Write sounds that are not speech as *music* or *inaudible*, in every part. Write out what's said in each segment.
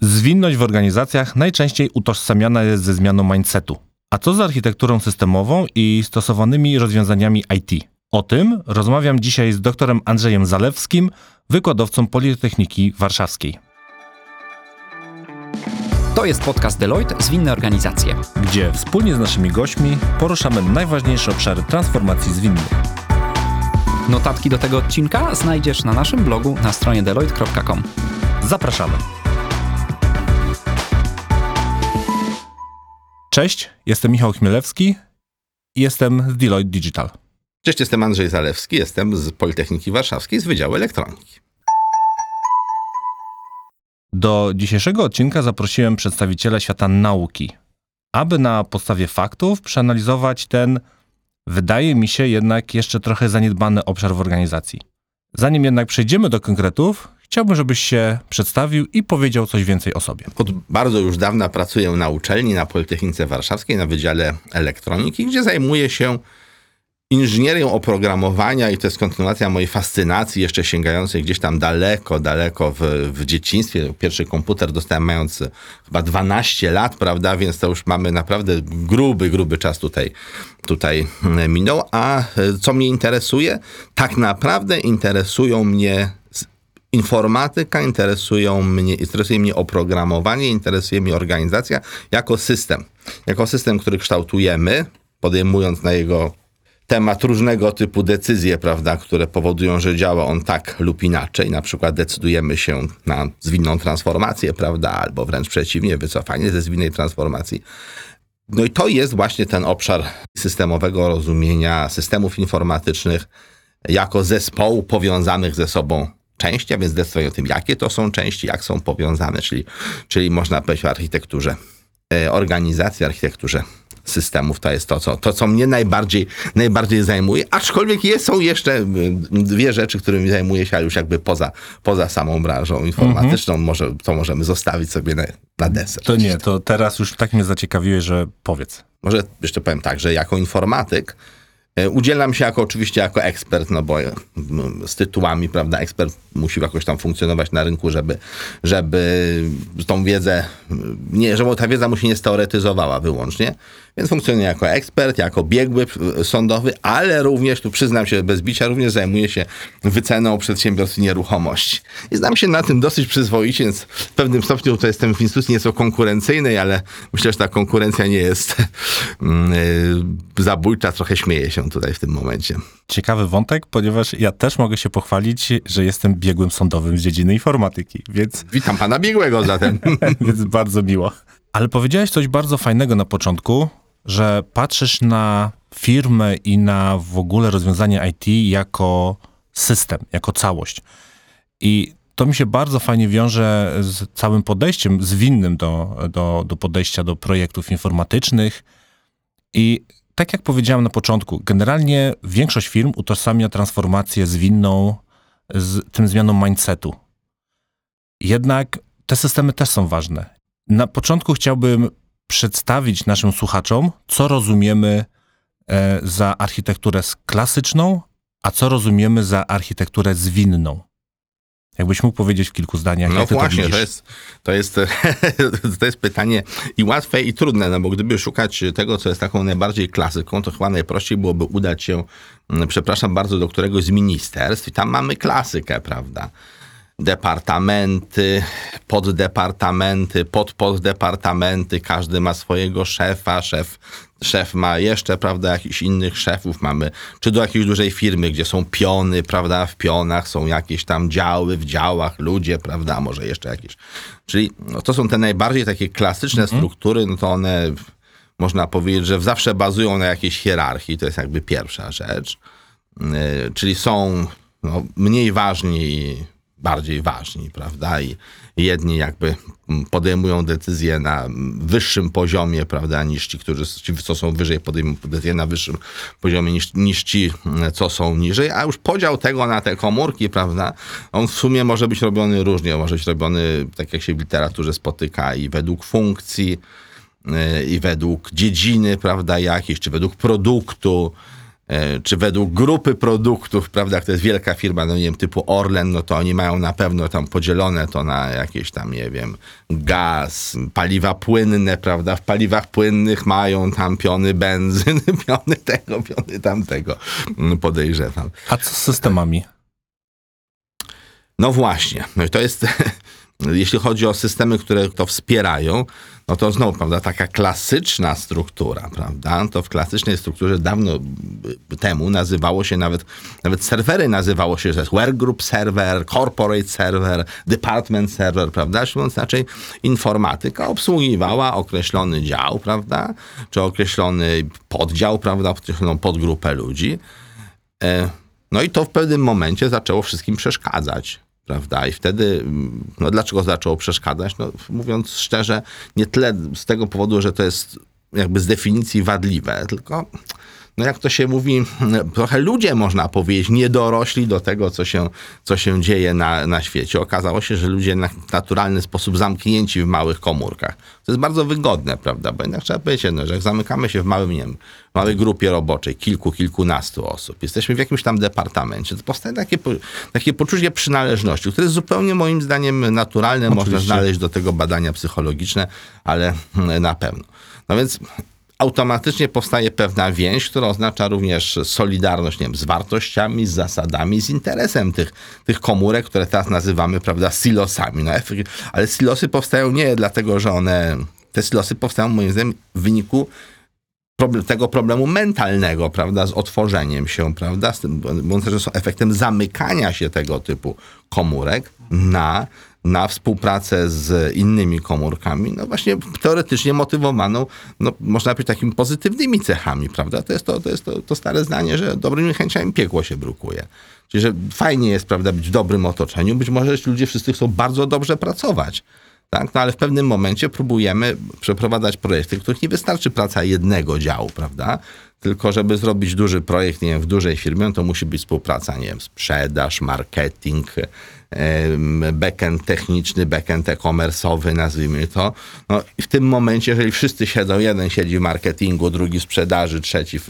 Zwinność w organizacjach najczęściej utożsamiana jest ze zmianą mindsetu. A co z architekturą systemową i stosowanymi rozwiązaniami IT? O tym rozmawiam dzisiaj z doktorem Andrzejem Zalewskim, wykładowcą Politechniki Warszawskiej. To jest podcast Deloitte Zwinne Organizacje, gdzie wspólnie z naszymi gośćmi poruszamy najważniejsze obszary transformacji zwinnej. Notatki do tego odcinka znajdziesz na naszym blogu na stronie deloitte.com. Zapraszamy. Cześć, jestem Michał Chmielewski i jestem z Deloitte Digital. Cześć, jestem Andrzej Zalewski, jestem z Politechniki Warszawskiej z Wydziału Elektroniki. Do dzisiejszego odcinka zaprosiłem przedstawiciela świata nauki, aby na podstawie faktów przeanalizować ten, wydaje mi się, jednak jeszcze trochę zaniedbany obszar w organizacji. Zanim jednak przejdziemy do konkretów, chciałbym, żebyś się przedstawił i powiedział coś więcej o sobie. Od bardzo już dawna pracuję na uczelni, na Politechnice Warszawskiej, na Wydziale Elektroniki, gdzie zajmuję się inżynierią oprogramowania i to jest kontynuacja mojej fascynacji, jeszcze sięgającej gdzieś tam daleko, daleko w, w dzieciństwie. Pierwszy komputer dostałem mając chyba 12 lat, prawda, więc to już mamy naprawdę gruby, gruby czas tutaj, tutaj minął. A co mnie interesuje? Tak naprawdę interesują mnie informatyka, interesują mnie, interesuje mnie oprogramowanie, interesuje mnie organizacja jako system. Jako system, który kształtujemy, podejmując na jego temat różnego typu decyzje, prawda, które powodują, że działa on tak lub inaczej. Na przykład decydujemy się na zwinną transformację, prawda, albo wręcz przeciwnie, wycofanie ze zwinnej transformacji. No i to jest właśnie ten obszar systemowego rozumienia systemów informatycznych jako zespołu powiązanych ze sobą części, a więc decydują o tym, jakie to są części, jak są powiązane, czyli, czyli można powiedzieć o architekturze e, organizacji, architekturze systemów. To jest to, co, to, co mnie najbardziej, najbardziej zajmuje. Aczkolwiek jest, są jeszcze dwie rzeczy, którymi zajmuję się, ale już jakby poza, poza samą branżą informatyczną. Mhm. Może, to możemy zostawić sobie na, na deser. To nie, to teraz już tak mnie zaciekawiłeś, że powiedz. Może jeszcze powiem tak, że jako informatyk E, udzielam się jako oczywiście jako ekspert, no bo z tytułami, prawda, ekspert musi jakoś tam funkcjonować na rynku, żeby, żeby tą wiedzę, nie, żeby ta wiedza mu się nie steoretyzowała wyłącznie. Więc funkcjonuję jako ekspert, jako biegły sądowy, ale również, tu przyznam się bez bicia, również zajmuję się wyceną przedsiębiorstw nieruchomości. I znam się na tym dosyć przyzwoicie, więc w pewnym stopniu to jestem w instytucji nieco konkurencyjnej, ale myślę, że ta konkurencja nie jest yy, zabójcza, trochę śmieję się tutaj w tym momencie. Ciekawy wątek, ponieważ ja też mogę się pochwalić, że jestem biegłym sądowym z dziedziny informatyki, więc... Witam pana biegłego zatem. *laughs* więc bardzo miło. Ale powiedziałeś coś bardzo fajnego na początku, że patrzysz na firmę i na w ogóle rozwiązanie IT jako system, jako całość. I to mi się bardzo fajnie wiąże z całym podejściem zwinnym do, do, do podejścia do projektów informatycznych. I tak jak powiedziałem na początku, generalnie większość firm utożsamia transformację zwinną z tym zmianą mindsetu. Jednak te systemy też są ważne. Na początku chciałbym przedstawić naszym słuchaczom, co rozumiemy e, za architekturę klasyczną, a co rozumiemy za architekturę zwinną. Jakbyś mógł powiedzieć w kilku zdaniach, no jak właśnie, to, to, jest, to, jest, *laughs* to jest pytanie i łatwe, i trudne, no bo gdyby szukać tego, co jest taką najbardziej klasyką, to chyba najprościej byłoby udać się, mm, przepraszam bardzo, do któregoś z ministerstw i tam mamy klasykę, prawda? departamenty, poddepartamenty, podpoddepartamenty, każdy ma swojego szefa, szef, szef ma jeszcze, prawda, jakichś innych szefów mamy, czy do jakiejś dużej firmy, gdzie są piony, prawda, w pionach są jakieś tam działy, w działach ludzie, prawda, może jeszcze jakieś. Czyli no, to są te najbardziej takie klasyczne mm -hmm. struktury, no to one można powiedzieć, że zawsze bazują na jakiejś hierarchii, to jest jakby pierwsza rzecz. Yy, czyli są no, mniej ważni bardziej ważni, prawda? I jedni jakby podejmują decyzje na wyższym poziomie, prawda, niż ci, którzy ci, co są wyżej, podejmują decyzje na wyższym poziomie niż, niż ci, co są niżej, a już podział tego na te komórki, prawda, on w sumie może być robiony różnie, może być robiony, tak jak się w literaturze spotyka, i według funkcji, i według dziedziny, prawda, jakiejś, czy według produktu, czy według grupy produktów, prawda, jak to jest wielka firma, no nie wiem, typu Orlen, no to oni mają na pewno tam podzielone to na jakieś tam, nie wiem, gaz, paliwa płynne, prawda, w paliwach płynnych mają tam piony benzyny, *laughs* piony tego, piony tamtego, mm, podejrzewam. A co z systemami? No właśnie, no i to jest, *laughs* jeśli chodzi o systemy, które to wspierają, no to znowu, prawda, taka klasyczna struktura, prawda, to w klasycznej strukturze dawno temu nazywało się nawet, nawet serwery nazywało się, że jest workgroup server, corporate server, department server, prawda, mówiąc inaczej informatyka obsługiwała określony dział, prawda, czy określony poddział, prawda, określoną podgrupę ludzi, E, No i to w pewnym momencie zaczęło wszystkim przeszkadzać. Prawda? I wtedy, mm, no dlaczego zaczęło przeszkadzać? No, mówiąc szczerze, nie tyle z tego powodu, że to jest jakby z definicji wadliwe, tylko no jak to się mówi, trochę ludzie, można powiedzieć, nie dorośli do tego, co się, co się dzieje na, na świecie. Okazało się, że ludzie na naturalny sposób zamknięci w małych komórkach. To jest bardzo wygodne, prawda? Bo jednak trzeba powiedzieć, no, że jak zamykamy się w małym, nie wiem, małej grupie roboczej, kilku, kilkunastu osób, jesteśmy w jakimś tam departamencie, to powstaje takie, takie poczucie przynależności, które jest zupełnie moim zdaniem naturalne, można Oczywiście. znaleźć do tego badania psychologiczne, ale hmm, na pewno. No więc automatycznie powstaje pewna więź, która oznacza również solidarność nie wiem, z wartościami, z zasadami, z interesem tych, tych komórek, które teraz nazywamy prawda, silosami. No, ale silosy powstają nie dlatego, że one. Te silosy powstają moim zdaniem w wyniku problem, tego problemu mentalnego, prawda, z otworzeniem się, prawda, z tym, mówiąc, że są efektem zamykania się tego typu komórek na, na współpracę z innymi komórkami, no właśnie teoretycznie motywowaną, no można powiedzieć takimi pozytywnymi cechami, prawda, to jest to, to, jest to, to stare zdanie, że dobrymi chęciami piekło się brukuje. Czyli, że fajnie jest, prawda, być w dobrym otoczeniu, być może ludzie wszyscy chcą bardzo dobrze pracować, tak? No ale w pewnym momencie próbujemy przeprowadzać projekty, w których nie wystarczy praca jednego działu, prawda? Tylko żeby zrobić duży projekt, nie wiem, w dużej firmie, to musi być współpraca, nie wiem, sprzedaż, marketing, backend techniczny, backend e-commerce'owy, nazwijmy to. No i w tym momencie, jeżeli wszyscy siedzą, jeden siedzi w marketingu, drugi w sprzedaży, trzeci w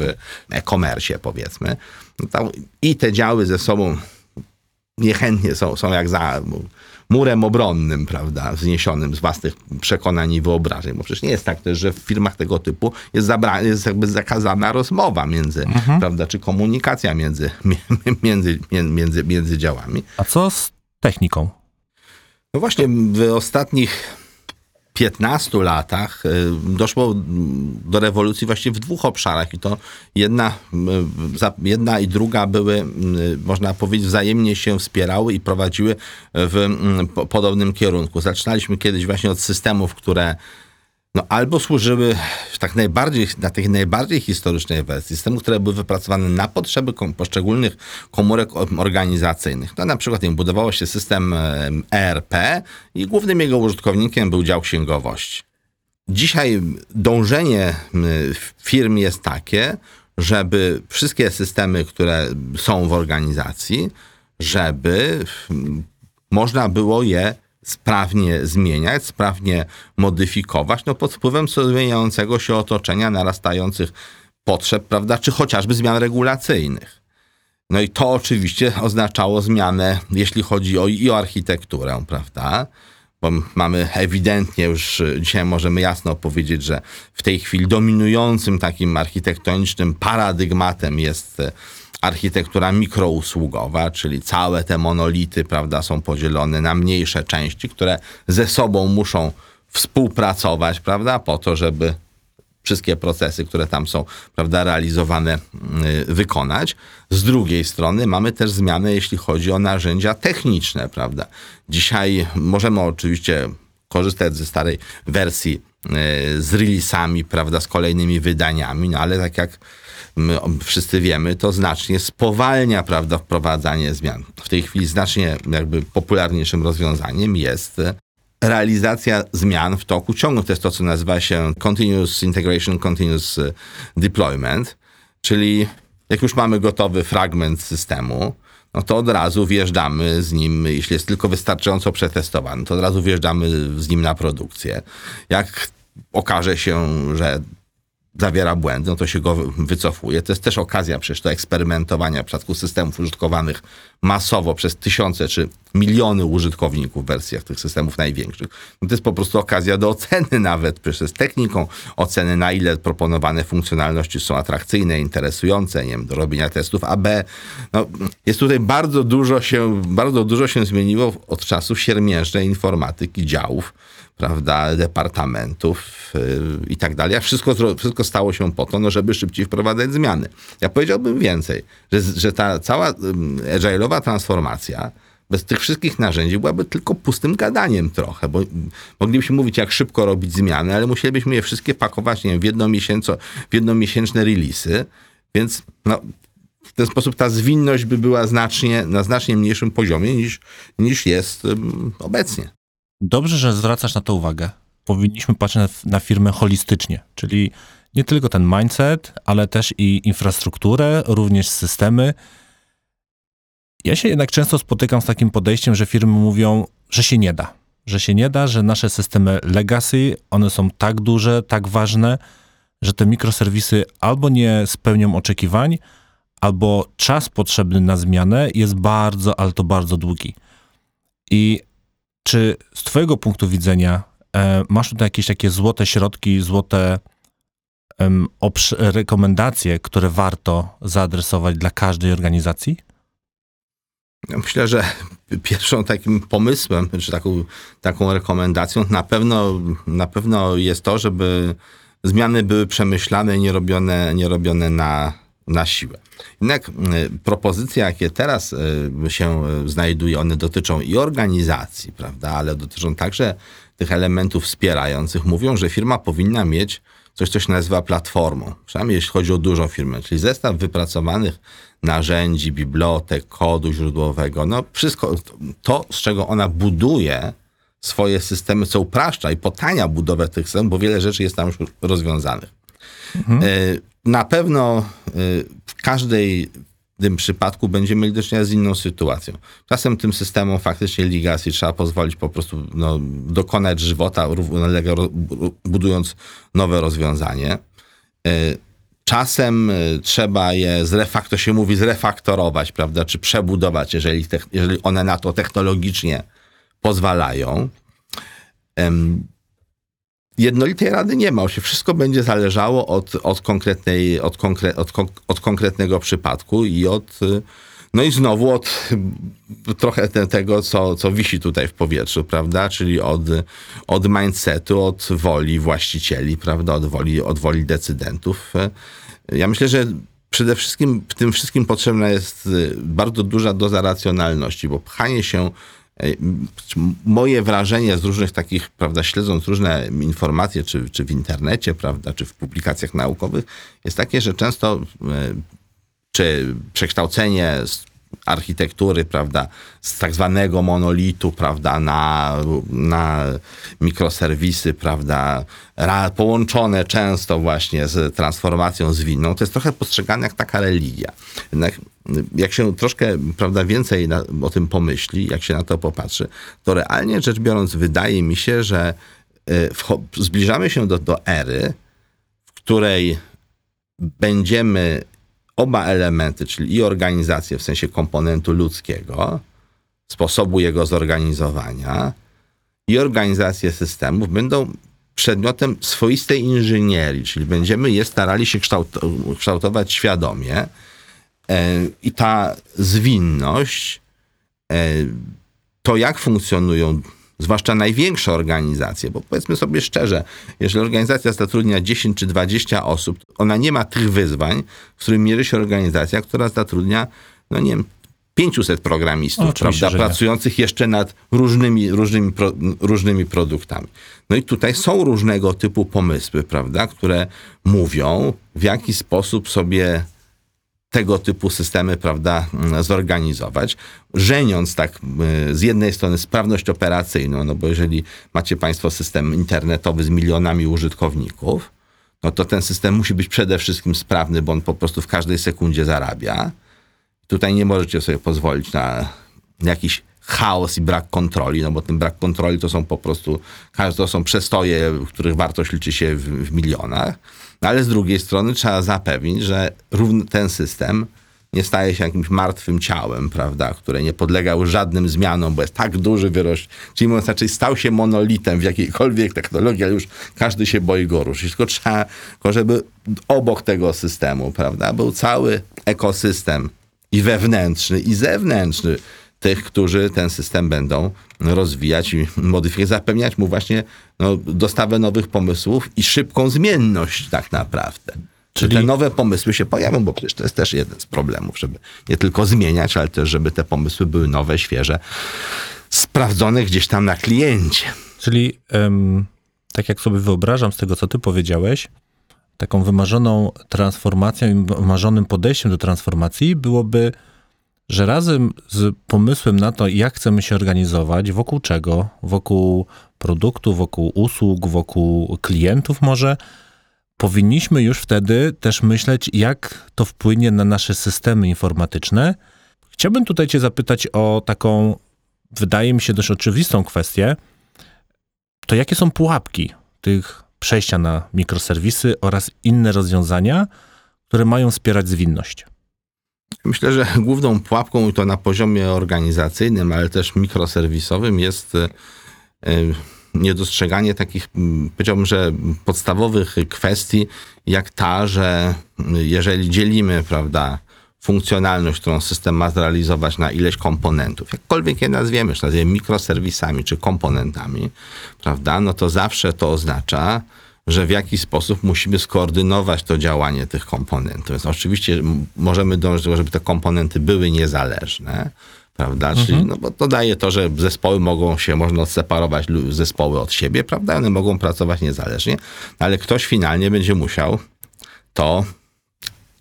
e-commerce, powiedzmy, no i te działy ze sobą niechętnie są, są jak za murem obronnym, prawda, wzniesionym z własnych przekonań i wyobrażeń. Bo przecież nie jest tak też, że w firmach tego typu jest, zabra- jest jakby zakazana rozmowa między, prawda, czy komunikacja *laughs* między, między, między, między działami. A co z techniką? No właśnie w ostatnich 15 latach y, doszło do rewolucji właśnie w dwóch obszarach i to jedna, y, jedna i druga były, y, można powiedzieć, wzajemnie się wspierały i prowadziły w mm, po- podobnym kierunku. Zaczynaliśmy kiedyś właśnie od systemów, które no, albo służyły tak najbardziej, na tej najbardziej historycznej wersji, systemów, które były wypracowane na potrzeby kom, poszczególnych komórek organizacyjnych. To na przykład nie budowało się system em, ERP i głównym jego użytkownikiem był dział księgowości. Dzisiaj dążenie firm jest takie, żeby wszystkie systemy, które są w organizacji, żeby można było je sprawnie zmieniać, sprawnie modyfikować, no pod wpływem zmieniającego się otoczenia, narastających potrzeb, prawda, czy chociażby zmian regulacyjnych. No i to oczywiście oznaczało zmianę, jeśli chodzi o, i o architekturę, prawda? Bo mamy ewidentnie już dzisiaj możemy jasno powiedzieć, że w tej chwili dominującym takim architektonicznym paradygmatem jest architektura mikrousługowa, czyli całe te monolity, prawda, są podzielone na mniejsze części, które ze sobą muszą współpracować, prawda, po to, żeby wszystkie procesy, które tam są prawda, realizowane, y, wykonać. Z drugiej strony mamy też zmiany, jeśli chodzi o narzędzia techniczne, prawda. Dzisiaj możemy oczywiście korzystać ze starej wersji y, z releasami, prawda, z kolejnymi wydaniami, no ale tak jak my wszyscy wiemy, to znacznie spowalnia, prawda, wprowadzanie zmian. W tej chwili znacznie jakby popularniejszym rozwiązaniem jest y, realizacja zmian w toku ciągu. To jest to, co nazywa się Continuous Integration, Continuous e, Deployment, czyli jak już mamy gotowy fragment systemu, no to od razu wjeżdżamy z nim, jeśli jest tylko wystarczająco przetestowany, to od razu wjeżdżamy z nim na produkcję. Jak okaże się, że zawiera błędy, no to się go wy- wycofuje. To jest też okazja przecież do eksperymentowania w przypadku systemów użytkowanych masowo przez tysiące czy miliony użytkowników w wersjach tych systemów największych. No to jest po prostu okazja do oceny nawet, przecież z techniką oceny, na ile proponowane funkcjonalności są atrakcyjne, interesujące, nie wiem, do robienia testów AB. No, jest tutaj bardzo dużo się, bardzo dużo się zmieniło od czasów siermiężnej informatyki, działów, prawda, departamentów yy, i tak dalej. Wszystko, wszystko stało się po to, no, żeby szybciej wprowadzać zmiany. Ja powiedziałbym więcej, że, że ta cała agile'owa transformacja bez tych wszystkich narzędzi byłaby tylko pustym gadaniem trochę, bo moglibyśmy mówić, jak szybko robić zmiany, ale musielibyśmy je wszystkie pakować nie wiem, w, w jednomiesięczne releasy, więc no, w ten sposób ta zwinność by była znacznie, na znacznie mniejszym poziomie niż, niż jest obecnie. Dobrze, że zwracasz na to uwagę. Powinniśmy patrzeć na, firmę holistycznie, czyli nie tylko ten mindset, ale też i infrastrukturę, również systemy. Ja się jednak często spotykam z takim podejściem, że firmy mówią, że się nie da. Że się nie da, że nasze systemy legacy, one są tak duże, tak ważne, że te mikroserwisy albo nie spełnią oczekiwań, albo czas potrzebny na zmianę jest bardzo, ale to bardzo długi. I czy z Twojego punktu widzenia e, masz tutaj jakieś takie złote środki, złote rekomendacje, które warto zaadresować dla każdej organizacji? Ja Myślę, że pierwszą takim pomysłem, czy taką, taką rekomendacją na pewno, na pewno jest to, żeby zmiany były przemyślane i nie robione, nie robione na, na siłę. Jednak propozycje, jakie teraz y, się y, znajduje, one dotyczą i organizacji, prawda, ale dotyczą także tych elementów wspierających. Mówią, że firma powinna mieć coś, co się nazywa platformą. Przynajmniej jeśli chodzi o dużą firmę, czyli zestaw wypracowanych narzędzi, bibliotek, kodu źródłowego. No wszystko to, z czego ona buduje swoje systemy, co upraszcza i potania budowę tych systemów, bo wiele rzeczy jest tam już rozwiązanych. E, Na pewno e, w każdej tym przypadku będziemy mieli do czynienia z inną sytuacją. Czasem tym systemom faktycznie legacy trzeba pozwolić po prostu no, dokonać żywota, równolegle budując nowe rozwiązanie. E, Czasem trzeba je zrefak, się mówi zrefaktorować, prawda, czy przebudować, jeżeli, jeżeli one na to technologicznie pozwalają. Jednolitej rady nie ma, się wszystko będzie zależało od, od, konkretnej, od, konkre, od, od konkretnego przypadku i od, y, no i znowu od y, trochę te, tego, co, co wisi tutaj w powietrzu, prawda, czyli od, od mindsetu, od woli właścicieli, prawda, od woli, od woli decydentów. Ja myślę, że przede wszystkim w tym wszystkim potrzebna jest y, bardzo duża doza racjonalności, bo pchanie się moje wrażenie z różnych takich, prawda, śledząc różne informacje, czy, czy w internecie, prawda, czy w publikacjach naukowych, jest takie, że często y, czy przekształcenie architektury, prawda, z tak zwanego monolitu, prawda, na, na mikroserwisy, prawda, ra, połączone często właśnie z transformacją zwinną, to jest trochę postrzegane jak taka religia. Jednak jak się troszkę, prawda, więcej na, o tym pomyśli, jak się na to popatrzy, to realnie rzecz biorąc wydaje mi się, że y, zbliżamy się do, do ery, w której będziemy oba elementy, czyli i organizację w sensie komponentu ludzkiego, sposobu jego zorganizowania i organizację systemów będą przedmiotem swoistej inżynierii, czyli będziemy je starali się kształt- kształtować świadomie e, i ta zwinność, e, to jak funkcjonują zwłaszcza największe organizacje, bo powiedzmy sobie szczerze, jeżeli organizacja zatrudnia 10 czy 20 osób, ona nie ma tych wyzwań, z którymi mierzy się organizacja, która zatrudnia, no nie wiem, 500 programistów, prawda, pracujących jeszcze nad różnymi, różnymi, pro, różnymi produktami. No i tutaj są różnego typu pomysły, prawda, które mówią, w jaki sposób sobie tego typu systemy, prawda, mm, zorganizować, żeniąc tak y, z jednej strony sprawność operacyjną, no bo jeżeli macie Państwo system internetowy z milionami użytkowników, no to ten system musi być przede wszystkim sprawny, bo on po prostu w każdej sekundzie zarabia. Tutaj nie możecie sobie pozwolić na jakiś chaos i brak kontroli, no bo ten brak kontroli to są po prostu, to są przestoje, których wartość liczy się w, w milionach, ale z drugiej strony trzeba zapewnić, że ten system nie staje się jakimś martwym ciałem, prawda, które nie podlega już żadnym zmianom, bo jest tak duży wyrost, czyli mówiąc inaczej, stał się monolitem w jakiejkolwiek technologii, ale już każdy się boi go ruszyć, tylko trzeba, tylko żeby obok tego systemu, prawda, był cały ekosystem i wewnętrzny, i zewnętrzny tych, którzy ten system będą rozwijać i modyfikować, zapewniać mu właśnie no, dostawę nowych pomysłów i szybką zmienność tak naprawdę. Czyli te nowe pomysły się pojawią, bo przecież to jest też jeden z problemów, żeby nie tylko zmieniać, ale też, żeby te pomysły były nowe, świeże, sprawdzone gdzieś tam na kliencie. Czyli em, tak jak sobie wyobrażam z tego, co ty powiedziałeś, taką wymarzoną transformacją i wymarzonym podejściem do transformacji byłoby, że razem z pomysłem na to, jak chcemy się organizować, wokół czego, wokół produktu, wokół usług, wokół klientów może, powinniśmy już wtedy też myśleć, jak to wpłynie na nasze systemy informatyczne. Chciałbym tutaj Cię zapytać o taką, wydaje mi się, dość oczywistą kwestię. To jakie są pułapki tych przejścia na mikroserwisy oraz inne rozwiązania, które mają wspierać zwinność? Myślę, że *laughs* główną pułapką, i to na poziomie organizacyjnym, ale też mikroserwisowym, jest e, niedostrzeganie takich, powiedziałbym, że podstawowych kwestii, jak ta, że jeżeli dzielimy, prawda, funkcjonalność, którą system ma zrealizować na ileś komponentów, jakkolwiek je nazwiemy, czy nazwiemy mikroserwisami, czy komponentami, prawda, no to zawsze to oznacza, że w jakiś sposób musimy skoordynować to działanie tych komponentów. Więc oczywiście możemy dążyć do tego, żeby te komponenty były niezależne, prawda? Czyli, mhm. no bo to daje to, że zespoły mogą się, można odseparować zespoły od siebie, prawda? One mogą pracować niezależnie, ale ktoś finalnie będzie musiał to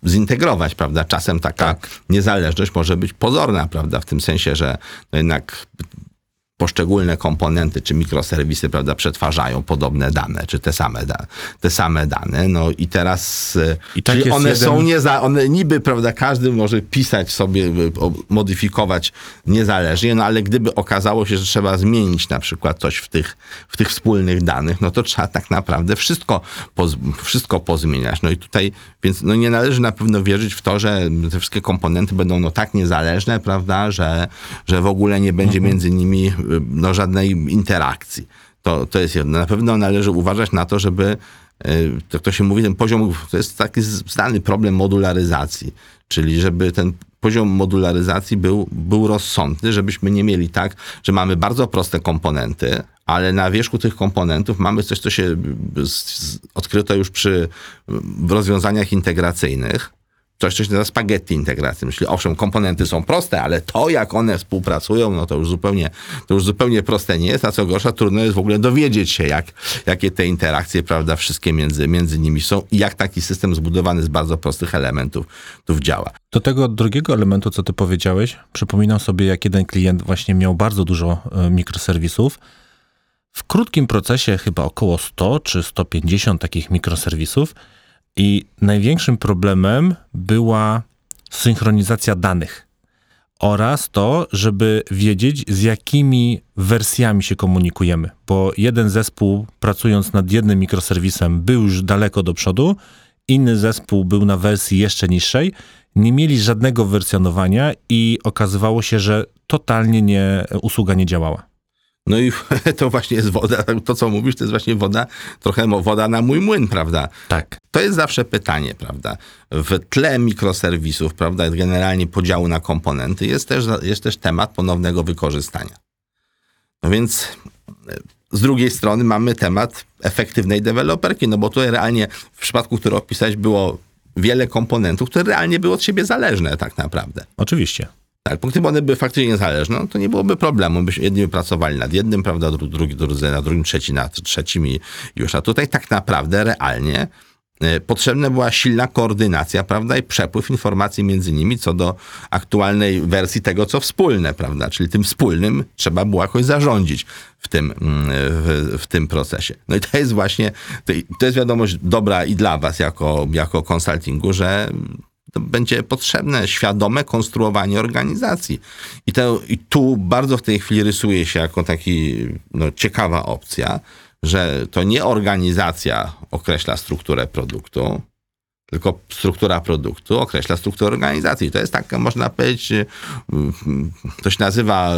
zintegrować, prawda? Czasem taka tak. niezależność może być pozorna, prawda? W tym sensie, że no jednak poszczególne komponenty czy mikroserwisy, prawda, przetwarzają podobne dane, czy te same, da, te same dane. No i teraz e, I tak one jeden... są nieza, one niby, prawda, każdy może pisać sobie, e, modyfikować niezależnie, no ale gdyby okazało się, że trzeba zmienić na przykład coś w tych, w tych wspólnych danych, no to trzeba tak naprawdę wszystko, poz, wszystko pozmieniać. No i tutaj, więc no nie należy na pewno wierzyć w to, że te wszystkie komponenty będą no tak niezależne, prawda, że, że w ogóle nie będzie mhm. między nimi no, żadnej interakcji. To, to jest jedno. Na pewno należy uważać na to, żeby e, to, to się mówi, ten poziom, to jest taki znany problem modularyzacji, czyli żeby ten poziom modularyzacji był, był rozsądny, żebyśmy nie mieli tak, że mamy bardzo proste komponenty, ale na wierzchu tych komponentów mamy coś, co się odkryto już przy rozwiązaniach integracyjnych, coś, co się nazywa spaghetti integracyjnym. Czyli owszem, komponenty są proste, ale to, jak one współpracują, no to już zupełnie, to już zupełnie proste nie jest, a co gorsza, trudno jest w ogóle dowiedzieć się, jak, jakie te interakcje, prawda, wszystkie między, między nimi są i jak taki system zbudowany z bardzo prostych elementów tu działa. Do tego drugiego elementu, co ty powiedziałeś, przypominam sobie, jak jeden klient właśnie miał bardzo dużo e, mikroserwisów, w krótkim procesie chyba około 100 czy 150 takich mikroserwisów, i największym problemem była synchronizacja danych oraz to, żeby wiedzieć, z jakimi wersjami się komunikujemy, bo jeden zespół pracując nad jednym mikroserwisem był już daleko do przodu, inny zespół był na wersji jeszcze niższej, nie mieli żadnego wersjonowania i okazywało się, że totalnie nie, usługa nie działała. No i *laughs* to właśnie jest woda, to co mówisz, to jest właśnie woda, trochę woda na mój młyn, prawda? Tak. To jest zawsze pytanie, prawda? W tle mikroserwisów, prawda, generalnie podziału na komponenty jest też, jest też temat ponownego wykorzystania. No więc e, z drugiej strony mamy temat efektywnej deweloperki, no bo tutaj realnie w przypadku, który opisać było wiele komponentów, które realnie były od siebie zależne tak naprawdę. Oczywiście. Tak, gdyby one były faktycznie niezależne, no to nie byłoby problemu. Byśmy jedni pracowali nad jednym, prawda, drugi, drugi na drugim, trzeci nad trzecim i już. A tutaj tak naprawdę realnie e, potrzebna była silna koordynacja, prawda, i przepływ informacji między nimi co do aktualnej wersji tego, co wspólne, prawda, czyli tym wspólnym trzeba było jakoś zarządzić w tym, mm, w, w tym procesie. No i to jest właśnie, to jest wiadomość dobra i dla was jako, jako konsultingu, że będzie potrzebne świadome konstruowanie organizacji. I, to, I tu bardzo w tej chwili rysuje się jako taki no, ciekawa opcja, że to nie organizacja określa strukturę produktu, tylko struktura produktu określa strukturę organizacji. To jest taka, można powiedzieć, mm, to się nazywa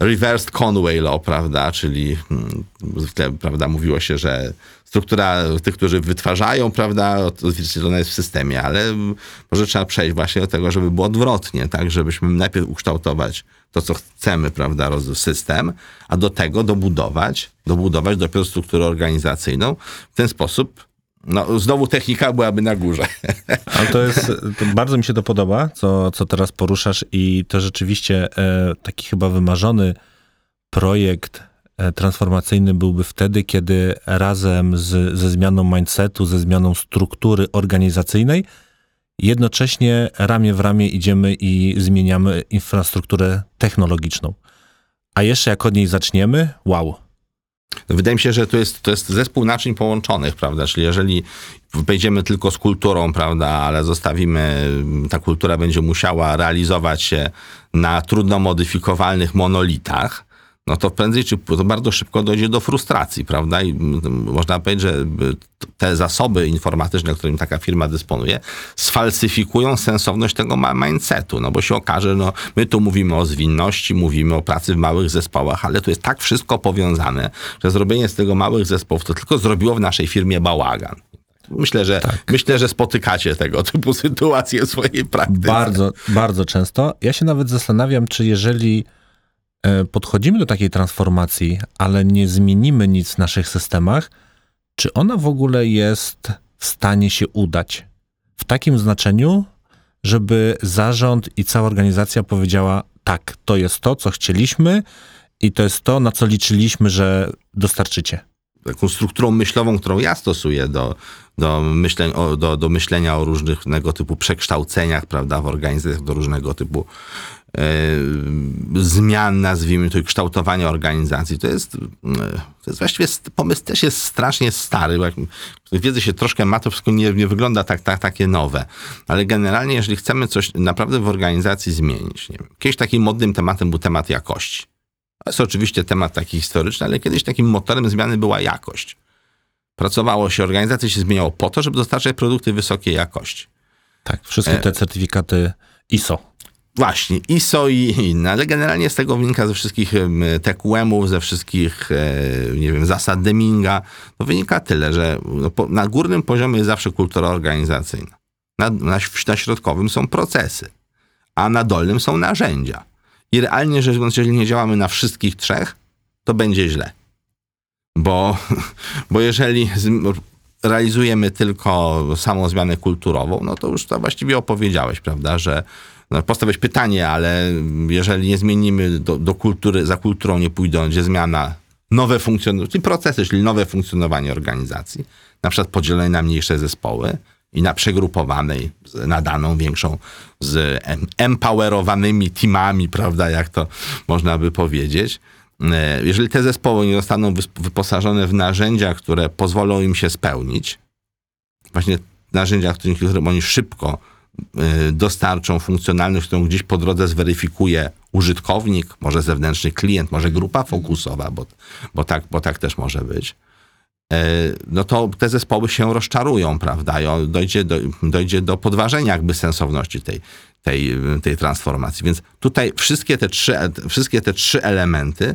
e, reversed Conway law, prawda, czyli mm, zwykle, prawda, mówiło się, że struktura tych, którzy wytwarzają, prawda, odzwierciedlona jest w systemie, ale może trzeba przejść właśnie do tego, żeby było odwrotnie, tak, żebyśmy najpierw ukształtować to, co chcemy, prawda, system, a do tego dobudować, dobudować dopiero strukturę organizacyjną. W ten sposób no, znowu technika byłaby na górze. *laughs* Ale to jest, to bardzo mi się to podoba, co, co teraz poruszasz i to rzeczywiście e, taki chyba wymarzony projekt e, transformacyjny byłby wtedy, kiedy razem z, ze zmianą mindsetu, ze zmianą struktury organizacyjnej, jednocześnie ramię w ramię idziemy i zmieniamy infrastrukturę technologiczną. A jeszcze jak od niej zaczniemy, wow. Wydaje mi się, że to jest, to jest zespół naczyń połączonych, prawda? Czyli jeżeli wejdziemy tylko z kulturą, prawda, ale zostawimy, ta kultura będzie musiała realizować się na trudno modyfikowalnych monolitach, no to prędzej czy to bardzo szybko dojdzie do frustracji, prawda? I można powiedzieć, że te zasoby informatyczne, którymi taka firma dysponuje, sfalsyfikują sensowność tego mindsetu, no bo się okaże, no my tu mówimy o zwinności, mówimy o pracy w małych zespołach, ale tu jest tak wszystko powiązane, że zrobienie z tego małych zespołów to tylko zrobiło w naszej firmie bałagan. Myślę, że myślę, że spotykacie tego typu *laughs* sytuacje w swojej praktyce. Bardzo, bardzo często. Ja się nawet zastanawiam, czy jeżeli podchodzimy do takiej transformacji, ale nie zmienimy nic w naszych systemach, czy ona w ogóle jest w stanie się udać? W takim znaczeniu, żeby zarząd i cała organizacja powiedziała: tak, to jest to, co chcieliśmy i to jest to, na co liczyliśmy, że dostarczycie. Taką strukturą myślową, którą ja stosuję do, do, myśleń, do, do myślenia o różnego typu przekształceniach, prawda, w organizacjach, do różnego typu e, zmian, nazwijmy to, kształtowania organizacji. To jest, e, to jest właściwie, pomysł też jest strasznie stary, bo jak wiedzy się troszkę ma, to wszystko nie, nie wygląda tak, tak, takie nowe. Ale generalnie, jeżeli chcemy coś naprawdę w organizacji zmienić, nie wiem, kiedyś takim modnym tematem był temat jakości. To jest oczywiście temat taki historyczny, ale kiedyś takim motorem zmiany była jakość. Pracowało się, organizacja się zmieniało po to, żeby dostarczać produkty wysokiej jakości. Tak, wszystkie te certyfikaty ISO. Właśnie, ISO i inne, ale generalnie z tego wynika ze wszystkich TQM-ów, ze wszystkich, e, nie wiem, zasad Deminga, to wynika tyle, że no, na górnym poziomie jest zawsze kultura organizacyjna. Na, na, na środkowym są procesy, a na dolnym są narzędzia. I realnie rzecz biorąc, jeżeli nie działamy na wszystkich trzech, to będzie źle. Bo, *laughs* bo jeżeli realizujemy tylko samą zmianę kulturową, no to już to właściwie opowiedziałeś, prawda, że no, postawić pytanie, ale jeżeli nie zmienimy do, do kultury, za kulturą nie pójdą, gdzie zmiana, nowe funkcjonowanie, czyli procesy, czyli nowe funkcjonowanie organizacji, na przykład podzielone na mniejsze zespoły i na przegrupowanej, na daną większą, z em- empowerowanymi teamami, prawda, jak to można by powiedzieć. E, Jeżeli te zespoły nie zostaną wyposażone w narzędzia, które pozwolą im się spełnić, właśnie narzędzia, którym oni szybko dostarczą funkcjonalność, którą gdzieś po drodze zweryfikuje użytkownik, może zewnętrzny klient, może grupa fokusowa, bo, bo, tak, bo tak też może być, e, no to te zespoły się rozczarują, prawda? I dojdzie do, dojdzie do podważenia jakby sensowności tej, tej, tej transformacji. Więc tutaj wszystkie te trzy, wszystkie te trzy elementy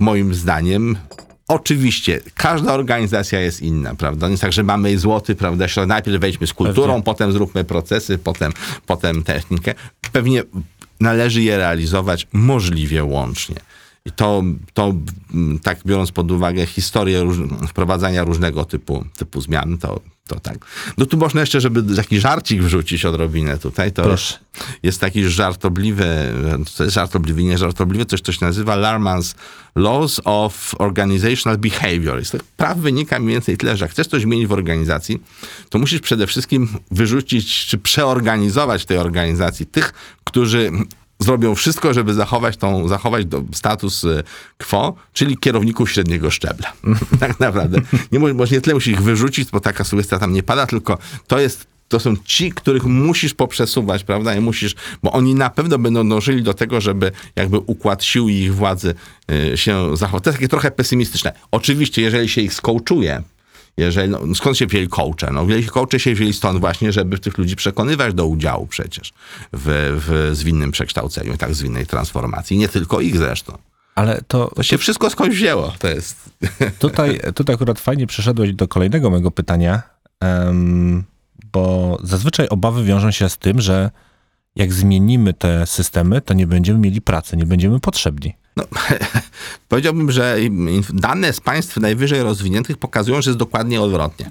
moim zdaniem Oczywiście, każda organizacja jest inna, prawda? Nie jest tak, że mamy złoty, prawda? Najpierw wejdźmy z kulturą, Pewnie. potem zróbmy procesy, potem, potem technikę. Pewnie należy je realizować możliwie łącznie. I to, to mm, tak biorąc pod uwagę historię róż, wprowadzania różnego typu, typu zmian, to, to tak. No tu można jeszcze, żeby taki żarcik wrzucić odrobinę tutaj, to Proszę. jest taki żartobliwy, to jest żartobliwy, nie żartobliwy, coś, co się nazywa Larman's Laws of Organizational Behavior. Z tych praw wynika mniej więcej tyle, że jak chcesz coś zmienić w organizacji, to musisz przede wszystkim wyrzucić, czy przeorganizować w tej organizacji tych, którzy zrobią wszystko, żeby zachować tą, zachować do, status y, quo, czyli kierowników średniego szczebla. *laughs* tak naprawdę. Nie, mo- może nie tyle musisz ich wyrzucić, bo taka sugestia tam nie pada, tylko to jest to są ci, których musisz poprzesuwać, prawda? I musisz, bo oni na pewno będą dążyli do tego, żeby jakby układ sił i ich władzy y, się zachował. To jest takie trochę pesymistyczne. Oczywiście, jeżeli się ich skołczuje, jeżeli, no, skąd się wzięli coache? No, wzięli coache się wzięli stąd właśnie, żeby tych ludzi przekonywać do udziału przecież w, w zwinnym przekształceniu, tak zwinnej transformacji. Nie tylko ich zresztą. Ale to, To się wszystko skądś wzięło. To jest... *laughs* Tutaj, tutaj akurat fajnie przeszedłeś do kolejnego mojego pytania, em, bo zazwyczaj obawy wiążą się z tym, że jak zmienimy te systemy, to nie będziemy mieli pracy, nie będziemy potrzebni. No, *laughs* powiedziałbym, że dane z państw najwyżej rozwiniętych pokazują, że jest dokładnie odwrotnie.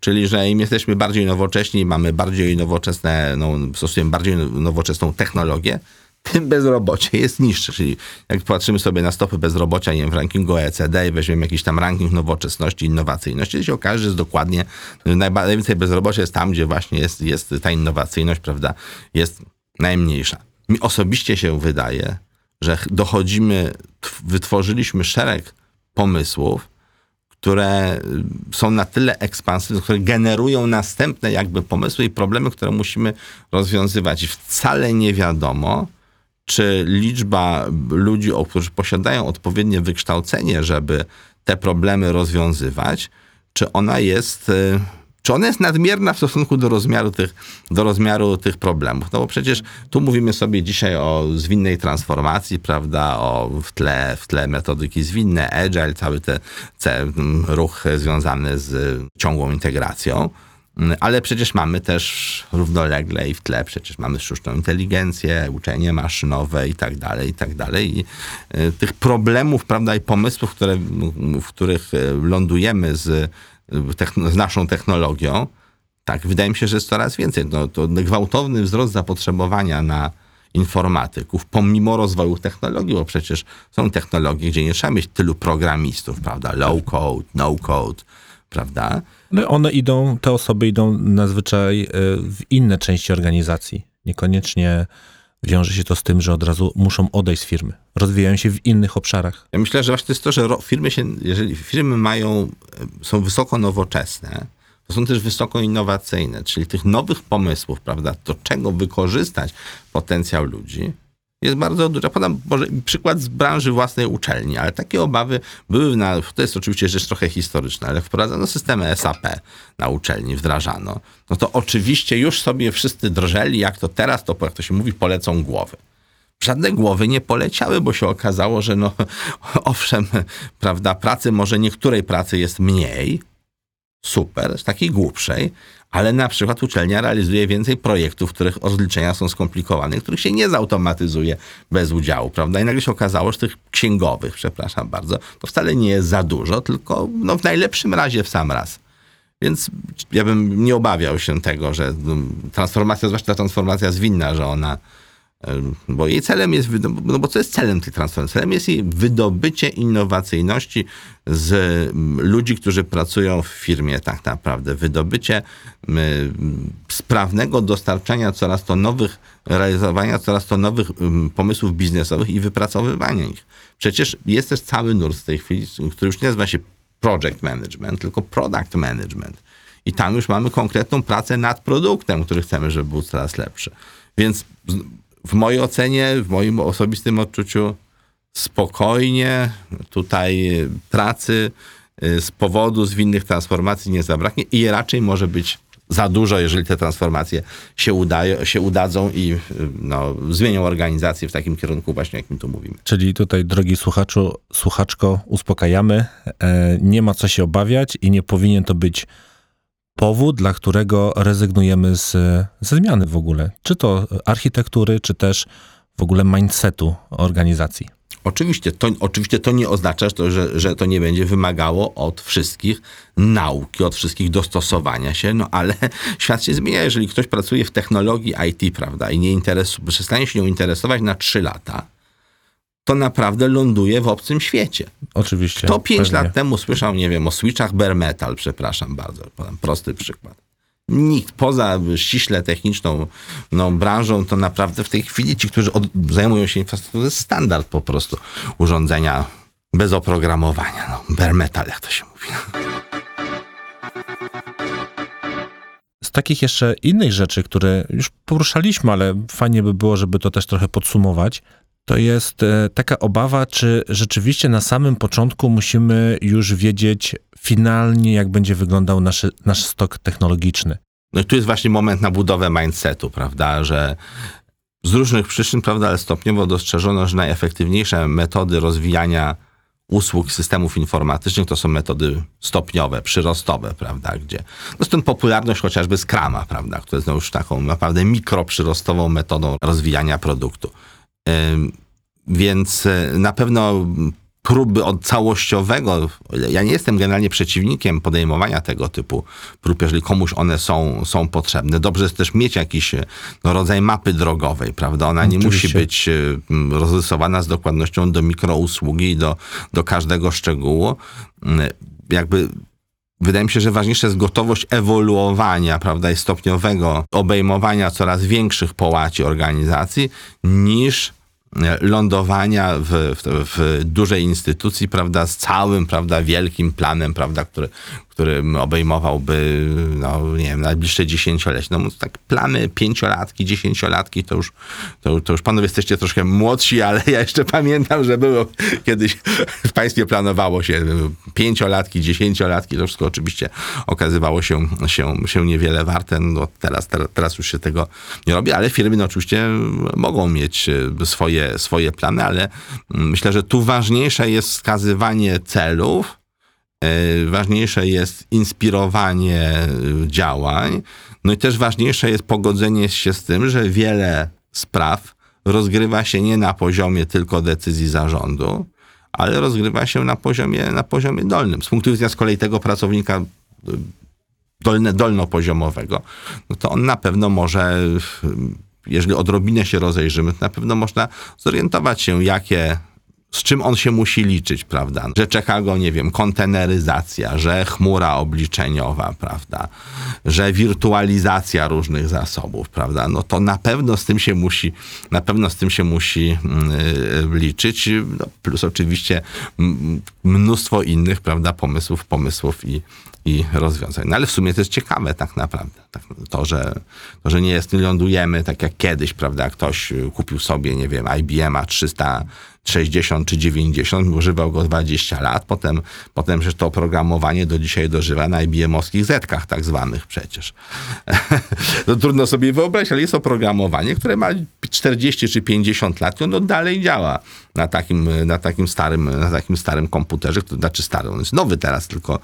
Czyli, że im jesteśmy bardziej nowocześni, mamy bardziej nowoczesne, no, stosujemy bardziej nowoczesną technologię, tym bezrobocie jest niższe. Czyli jak patrzymy sobie na stopy bezrobocia nie wiem, w rankingu OECD i weźmiemy jakiś tam ranking nowoczesności, innowacyjności, to się okaże, że jest dokładnie, najwięcej bezrobocia jest tam, gdzie właśnie jest, jest ta innowacyjność, prawda, jest najmniejsza. Mi osobiście się wydaje, że ch- dochodzimy, tw- wytworzyliśmy szereg pomysłów, które y, są na tyle ekspansywne, które generują następne jakby pomysły i problemy, które musimy rozwiązywać. I wcale nie wiadomo, czy liczba ludzi, którzy posiadają odpowiednie wykształcenie, żeby te problemy rozwiązywać, czy ona jest, y, czy ona jest nadmierna w stosunku do rozmiaru tych, do rozmiaru tych problemów. No bo przecież tu mówimy sobie dzisiaj o zwinnej transformacji, prawda, o w tle, w tle metodyki zwinne, agile, cały ten ten ruch związany z ciągłą integracją. Mm, Ale przecież mamy też równolegle i w tle przecież mamy sztuczną inteligencję, uczenie maszynowe i tak dalej, i tak dalej. I y, tych problemów, prawda, i pomysłów, które, w których y, lądujemy z, z naszą technologią, tak, wydaje mi się, że jest coraz więcej. No, to gwałtowny wzrost zapotrzebowania na informatyków, pomimo rozwoju technologii, bo przecież są technologie, gdzie nie trzeba mieć tylu programistów, prawda? Low code, no code, prawda? No one idą, te osoby idą nazwyczaj y, w inne części organizacji. Niekoniecznie wiąże się to z tym, że od razu muszą odejść z firmy. Rozwijają się w innych obszarach. Ja myślę, że właśnie to jest to, że firmy się, jeżeli firmy mają, e, są wysoko nowoczesne, to są też wysoko innowacyjne, czyli tych nowych pomysłów, prawda, do czego wykorzystać potencjał ludzi, jest bardzo dużo. Podam może przykład z branży własnej uczelni, ale takie obawy były, na, to jest oczywiście rzecz trochę historyczna, ale wprowadzono systemy SAP na uczelni, wdrażano, no to oczywiście już sobie wszyscy drżeli, jak to teraz, to jak to się mówi, polecą głowy żadne głowy nie poleciały, bo się okazało, że no *laughs* owszem, prawda, pracy może niektórej pracy jest mniej, super, z takiej głupszej, ale na przykład uczelnia realizuje więcej projektów, których rozliczenia są skomplikowane, których się nie zautomatyzuje bez udziału, prawda? I nagle się okazało, że tych księgowych, przepraszam bardzo, to wcale nie jest za dużo, tylko no, w najlepszym razie w sam raz. Więc ja bym nie obawiał się tego, że mm, transformacja, zwłaszcza ta transformacja zwinna, że ona Bo jej celem jest, no bo co jest celem tej transformacji? Celem jest jej wydobycie innowacyjności z ludzi, którzy pracują w firmie tak naprawdę. Wydobycie sprawnego dostarczania coraz to nowych, realizowania coraz to nowych pomysłów biznesowych i wypracowywania ich. Przecież jest też cały nurt w tej chwili, który już nie nazywa się project management, tylko product management. I tam już mamy konkretną pracę nad produktem, który chcemy, żeby był coraz lepszy. Więc w mojej ocenie, w moim osobistym odczuciu, spokojnie tutaj pracy y, z powodu zwinnych transformacji nie zabraknie i raczej może być za dużo, jeżeli te transformacje się, udają, się udadzą i y, no, zmienią organizację w takim kierunku właśnie, jakim tu mówimy. Czyli tutaj, drogi słuchaczu, słuchaczko, uspokajamy. E, nie ma co się obawiać i nie powinien to być powód, dla którego rezygnujemy z, ze zmiany w ogóle. Czy to architektury, czy też w ogóle mindsetu organizacji. Oczywiście to, oczywiście to nie oznacza, że że to nie będzie wymagało od wszystkich nauki, od wszystkich dostosowania się, no ale *laughs* świat się zmienia. Jeżeli ktoś pracuje w technologii IT, prawda, i nie interesu, przestanie się nią interesować na 3 lata, to naprawdę ląduje w obcym świecie. Oczywiście. Kto 5 pewnie. lat temu słyszał, nie wiem, o switchach bare metal, przepraszam bardzo, podam prosty przykład. Nikt poza ściśle techniczną no, branżą, to naprawdę w tej chwili ci, którzy od, zajmują się infrastrukturą, to jest standard po prostu urządzenia bez oprogramowania. No, bare metal, jak to się mówi. z takich jeszcze innych rzeczy, które już poruszaliśmy, ale fajnie by było, żeby to też trochę podsumować, to jest e, taka obawa, czy rzeczywiście na samym początku musimy już wiedzieć finalnie, jak będzie wyglądał nasz, nasz stok technologiczny. No i tu jest właśnie moment na budowę mindsetu, prawda, że z różnych przyczyn, prawda, ale stopniowo dostrzeżono, że najefektywniejsze metody rozwijania usług systemów informatycznych to są metody stopniowe, przyrostowe, prawda, gdzie no stąd popularność chociażby Scrama, prawda, która jest no już taką naprawdę mikroprzyrostową metodą rozwijania produktu. Więc e, na pewno próby od całościowego, ja nie jestem generalnie przeciwnikiem podejmowania tego typu prób, jeżeli komuś one są, są potrzebne. Dobrze jest też mieć jakiś e, no, rodzaj mapy drogowej, prawda? Ona nie Oczywiście. musi być e, rozrysowana z dokładnością do mikrousługi i do, do każdego szczegółu. Jakby Wydaje mi się, że ważniejsza jest gotowość ewoluowania, prawda, i stopniowego obejmowania coraz większych połaci organizacji, niż lądowania w, w, w dużej instytucji, prawda, z całym, prawda, wielkim planem, prawda, który, który obejmowałby, no, nie wiem, najbliższe dziesięciolecie. No, tak plany pięciolatki, dziesięciolatki, to już, to, to już panowie jesteście troszkę młodsi, ale ja jeszcze pamiętam, że było kiedyś w państwie planowało się pięciolatki, dziesięciolatki, to wszystko oczywiście okazywało się, się, się niewiele warte. No, teraz, teraz, już się tego nie robi, ale firmy no, oczywiście mogą mieć e, swoje, swoje plany, ale mm, myślę, że tu ważniejsze jest wskazywanie celów, ważniejsze jest inspirowanie e, działań, no i też ważniejsze jest pogodzenie się z tym, że wiele spraw rozgrywa się nie na poziomie tylko decyzji zarządu, ale rozgrywa się na poziomie, na poziomie dolnym. Z punktu widzenia z kolei tego pracownika e, dolne, dolnopoziomowego, no to on na pewno może, jeżeli odrobinę się rozejrzymy, to na pewno można zorientować się, jakie z czym on się musi liczyć, prawda? Że czeka go, nie wiem, konteneryzacja, że chmura obliczeniowa, prawda? Że wirtualizacja różnych zasobów, prawda? No to na pewno z tym się musi, na pewno z tym się musi yy, liczyć. No, plus oczywiście m- mnóstwo innych, prawda, pomysłów, pomysłów i, i rozwiązań. No ale w sumie to jest ciekawe tak naprawdę. Tak, to, że, to, że nie jest, lądujemy tak jak kiedyś, prawda, ktoś kupił sobie, nie wiem, IBM-a 360 czy 90, używał go 20 lat, potem, potem że to oprogramowanie do dzisiaj dożywa na IBM-owskich zetkach tak zwanych przecież. *laughs* to trudno sobie wyobrazić, ale jest oprogramowanie, które ma 40 czy 50 lat i ono dalej działa na takim, na takim, starym, na takim starym komputerze, to znaczy stary, on jest nowy teraz, tylko,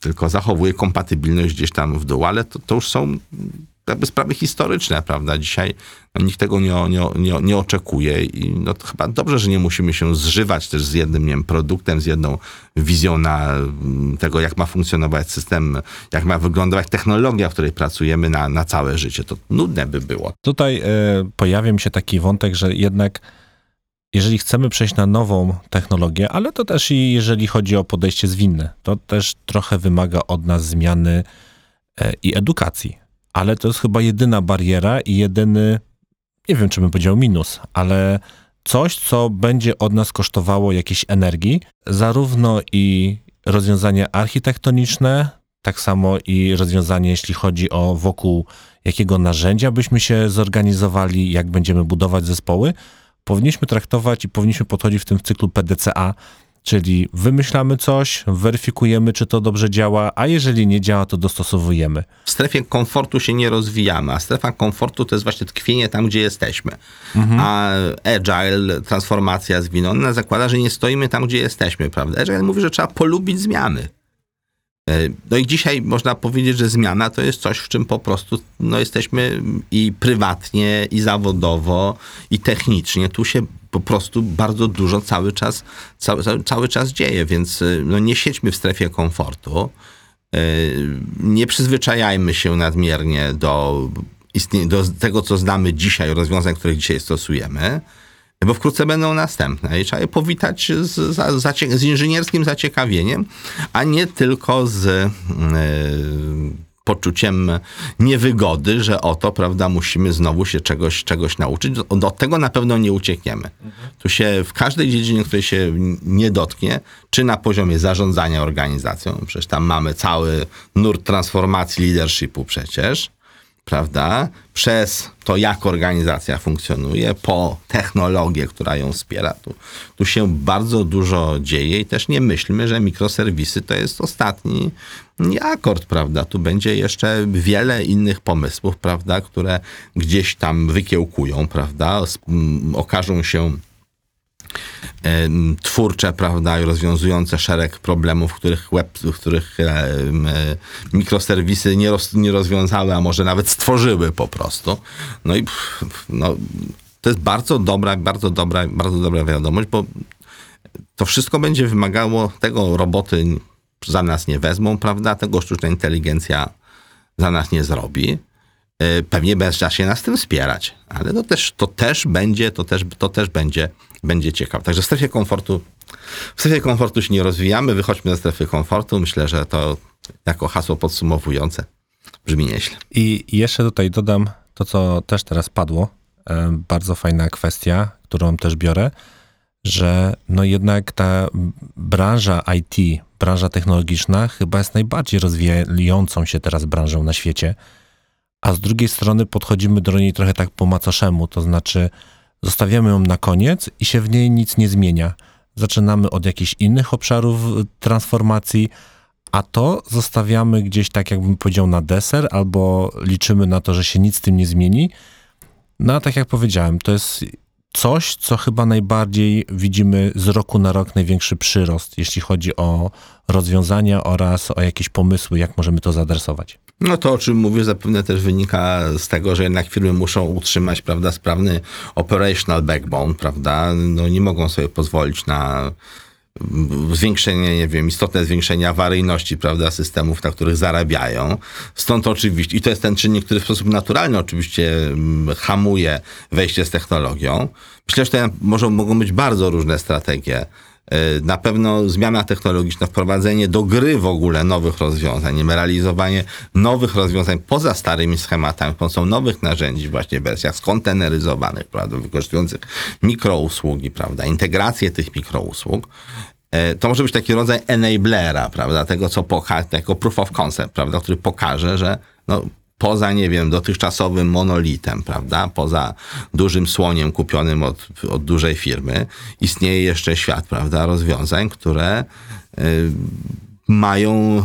tylko zachowuje kompatybilność gdzieś tam w dół, ale to, to już są jakby sprawy historyczne, prawda? Dzisiaj no, nikt tego nie, nie, nie, nie oczekuje i no, chyba dobrze, że nie musimy się zżywać też z jednym nie wiem, produktem, z jedną wizją na mm, tego, jak ma funkcjonować system, jak ma wyglądać technologia, w której pracujemy na, na całe życie. To nudne by było. Tutaj e, pojawia mi się taki wątek, że jednak jeżeli chcemy przejść na nową technologię, ale to też i jeżeli chodzi o podejście zwinne, to też trochę wymaga od nas zmiany e, i edukacji. Ale to jest chyba jedyna bariera i jedyny, nie wiem czy bym powiedział minus, ale coś, co będzie od nas kosztowało jakiejś energii, zarówno i rozwiązanie architektoniczne, tak samo i rozwiązanie, jeśli chodzi o wokół jakiego narzędzia byśmy się zorganizowali, jak będziemy budować zespoły, powinniśmy traktować i powinniśmy podchodzić w tym cyklu PDCA, czyli wymyślamy coś, weryfikujemy, czy to dobrze działa, a jeżeli nie działa, to dostosowujemy. W strefie komfortu się nie rozwijamy, a strefa komfortu to jest właśnie tkwienie tam, gdzie jesteśmy. A agile, transformacja zwinna zakłada, że nie stoimy tam, gdzie jesteśmy, prawda? Agile mówi, że trzeba polubić zmiany. E, No i dzisiaj można powiedzieć, że zmiana to jest coś, w czym po prostu no, jesteśmy i prywatnie, i zawodowo, i technicznie. Tu się po prostu bardzo dużo cały czas, cały, cały, czas dzieje, więc y, no, nie siedźmy w strefie komfortu. E, Nie przyzwyczajajmy się nadmiernie do, istnie- do tego, co znamy dzisiaj, rozwiązań, których dzisiaj stosujemy, bo wkrótce będą następne i trzeba je powitać z, zacie- z inżynierskim zaciekawieniem, a nie tylko z e, poczuciem niewygody, że oto, prawda, musimy znowu się czegoś, czegoś nauczyć. Od tego na pewno nie uciekniemy. Tu się w każdej dziedzinie, której się nie dotknie, czy na poziomie zarządzania organizacją, przecież tam mamy cały nurt transformacji leadershipu przecież, prawda, przez to, jak organizacja funkcjonuje, po technologię, która ją wspiera. Tu, tu się bardzo dużo dzieje i też nie myślmy, że mikroserwisy to jest ostatni akord, prawda. Tu będzie jeszcze wiele innych pomysłów, prawda, które gdzieś tam wykiełkują, prawda, okażą się twórcze, prawda, i rozwiązujące szereg problemów, których web, których mikroserwisy nie, roz, nie rozwiązały, a może nawet stworzyły po prostu. No i pff, no, to jest bardzo dobra, bardzo dobra, bardzo dobra wiadomość, bo to wszystko będzie wymagało tego roboty za nas nie wezmą, prawda? Tego sztuczna inteligencja za nas nie zrobi. E, Pewnie będzie się nas tym wspierać, ale to też, to też będzie, to też, to też będzie, będzie ciekawe. Także w strefie komfortu, w strefie komfortu się nie rozwijamy, wychodźmy ze strefy komfortu. Myślę, że to jako hasło podsumowujące brzmi nieźle. I jeszcze tutaj dodam to, co też teraz padło. E, Bardzo fajna kwestia, którą też biorę, że no jednak ta branża IT, branża technologiczna chyba jest najbardziej rozwijającą się teraz branżą na świecie. A z drugiej strony podchodzimy do niej trochę tak po macoszemu, to znaczy zostawiamy ją na koniec i się w niej nic nie zmienia. Zaczynamy od jakichś innych obszarów y, transformacji, a to zostawiamy gdzieś tak, jakbym powiedział, na deser, albo liczymy na to, że się nic z tym nie zmieni. No a tak jak powiedziałem, to jest coś, co chyba najbardziej widzimy z roku na rok największy przyrost, jeśli chodzi o rozwiązania oraz o jakieś pomysły, jak możemy to zaadresować. No to, o czym mówię, zapewne też wynika z tego, że jednak firmy muszą utrzymać, prawda, sprawny operational backbone, prawda, no nie mogą sobie pozwolić na zwiększenie, nie wiem, istotne zwiększenie awaryjności, prawda, systemów, na których zarabiają. Stąd oczywiście, i to jest ten czynnik, który w sposób naturalny oczywiście mm, hamuje wejście z technologią. Myślę, że to może, mogą być bardzo różne strategie. E, Na pewno zmiana technologiczna, wprowadzenie do gry w ogóle nowych rozwiązań, realizowanie nowych rozwiązań poza starymi schematami, pomocą nowych narzędzi, właśnie w wersjach skonteneryzowanych, prawda, wykorzystujących mikrousługi, prawda, integrację tych mikrousług. E, To może być taki rodzaj enablera, prawda, tego co pokaże, jako proof of concept, prawda, który pokaże, że no, poza, nie wiem, dotychczasowym monolitem, prawda, poza dużym słoniem kupionym od, od dużej firmy, istnieje jeszcze świat, prawda, rozwiązań, które y, mają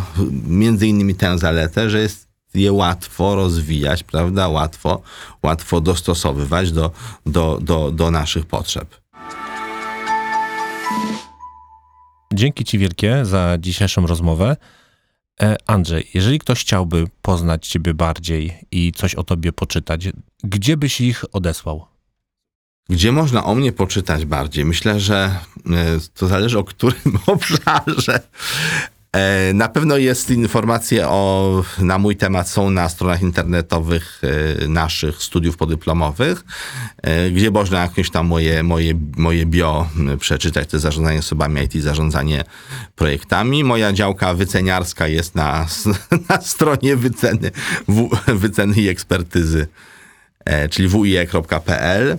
między innymi tę zaletę, że jest je łatwo rozwijać, prawda, łatwo, łatwo dostosowywać do, do, do, do naszych potrzeb. Dzięki Ci wielkie za dzisiejszą rozmowę. E, Andrzej, jeżeli ktoś chciałby poznać Ciebie bardziej i coś o Tobie poczytać, gdzie byś ich odesłał? Gdzie można o mnie poczytać bardziej? Myślę, że e, to zależy o którym *laughs* obszarze. E, Na pewno jest informacje o, na mój temat są na stronach internetowych e, naszych studiów podyplomowych, e, gdzie można jakieś tam moje, moje, moje bio przeczytać, to zarządzanie osobami IT, zarządzanie projektami. Moja działka wyceniarska jest na, *laughs* na stronie wyceny, w, wyceny i ekspertyzy czyli wuie.pl.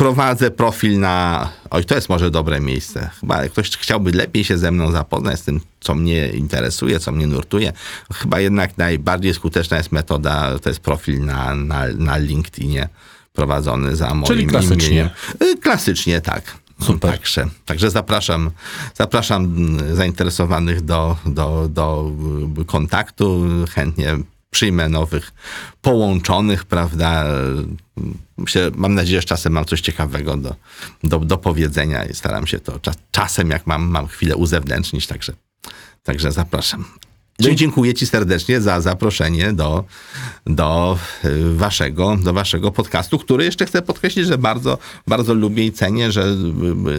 Prowadzę profil na. Oj, to jest może dobre miejsce. Chyba ktoś chciałby lepiej się ze mną zapoznać z tym, co mnie interesuje, co mnie nurtuje. Chyba jednak najbardziej skuteczna jest metoda, to jest profil na, na, na LinkedInie prowadzony za moim Czyli klasycznie. imieniem. Y, Klasycznie, tak. Super. Także, także zapraszam, zapraszam zainteresowanych do, do, do kontaktu. Chętnie przyjmę nowych połączonych, prawda? Myślę, mam nadzieję, że czasem mam coś ciekawego do, do, do powiedzenia i staram się to czas, czasem, jak mam, mam chwilę uzewnętrznić, także, także zapraszam. No i dziękuję Ci serdecznie za zaproszenie do, do, y, waszego, do waszego podcastu, który jeszcze chcę podkreślić, że bardzo, bardzo lubię i cenię, że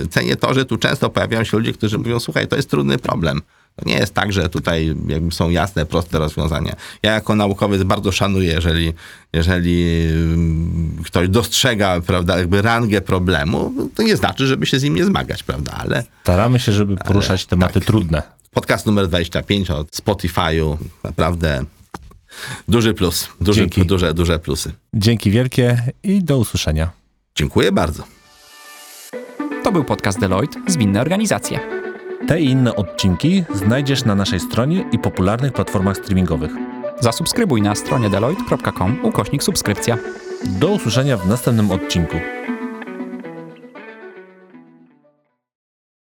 y, cenię to, że tu często pojawiają się ludzie, którzy mówią, słuchaj, to jest trudny problem. To nie jest tak, że tutaj jakby są jasne, proste rozwiązania. Ja jako naukowiec bardzo szanuję, jeżeli, jeżeli ym, ktoś dostrzega, prawda, jakby rangę problemu, to nie znaczy, żeby się z nim nie zmagać, prawda, ale Staramy się, żeby poruszać tematy tak. trudne. podcast numer 25 od Spotify'u, naprawdę duży plus, duży, Dzięki. duże, duże plusy. Dzięki wielkie i do usłyszenia. Dziękuję bardzo. To był podcast Deloitte Zwinne Organizacje. Te i inne odcinki znajdziesz na naszej stronie i popularnych platformach streamingowych. Zasubskrybuj na stronie deloitte.com ukośnik subskrypcja. Do usłyszenia w następnym odcinku.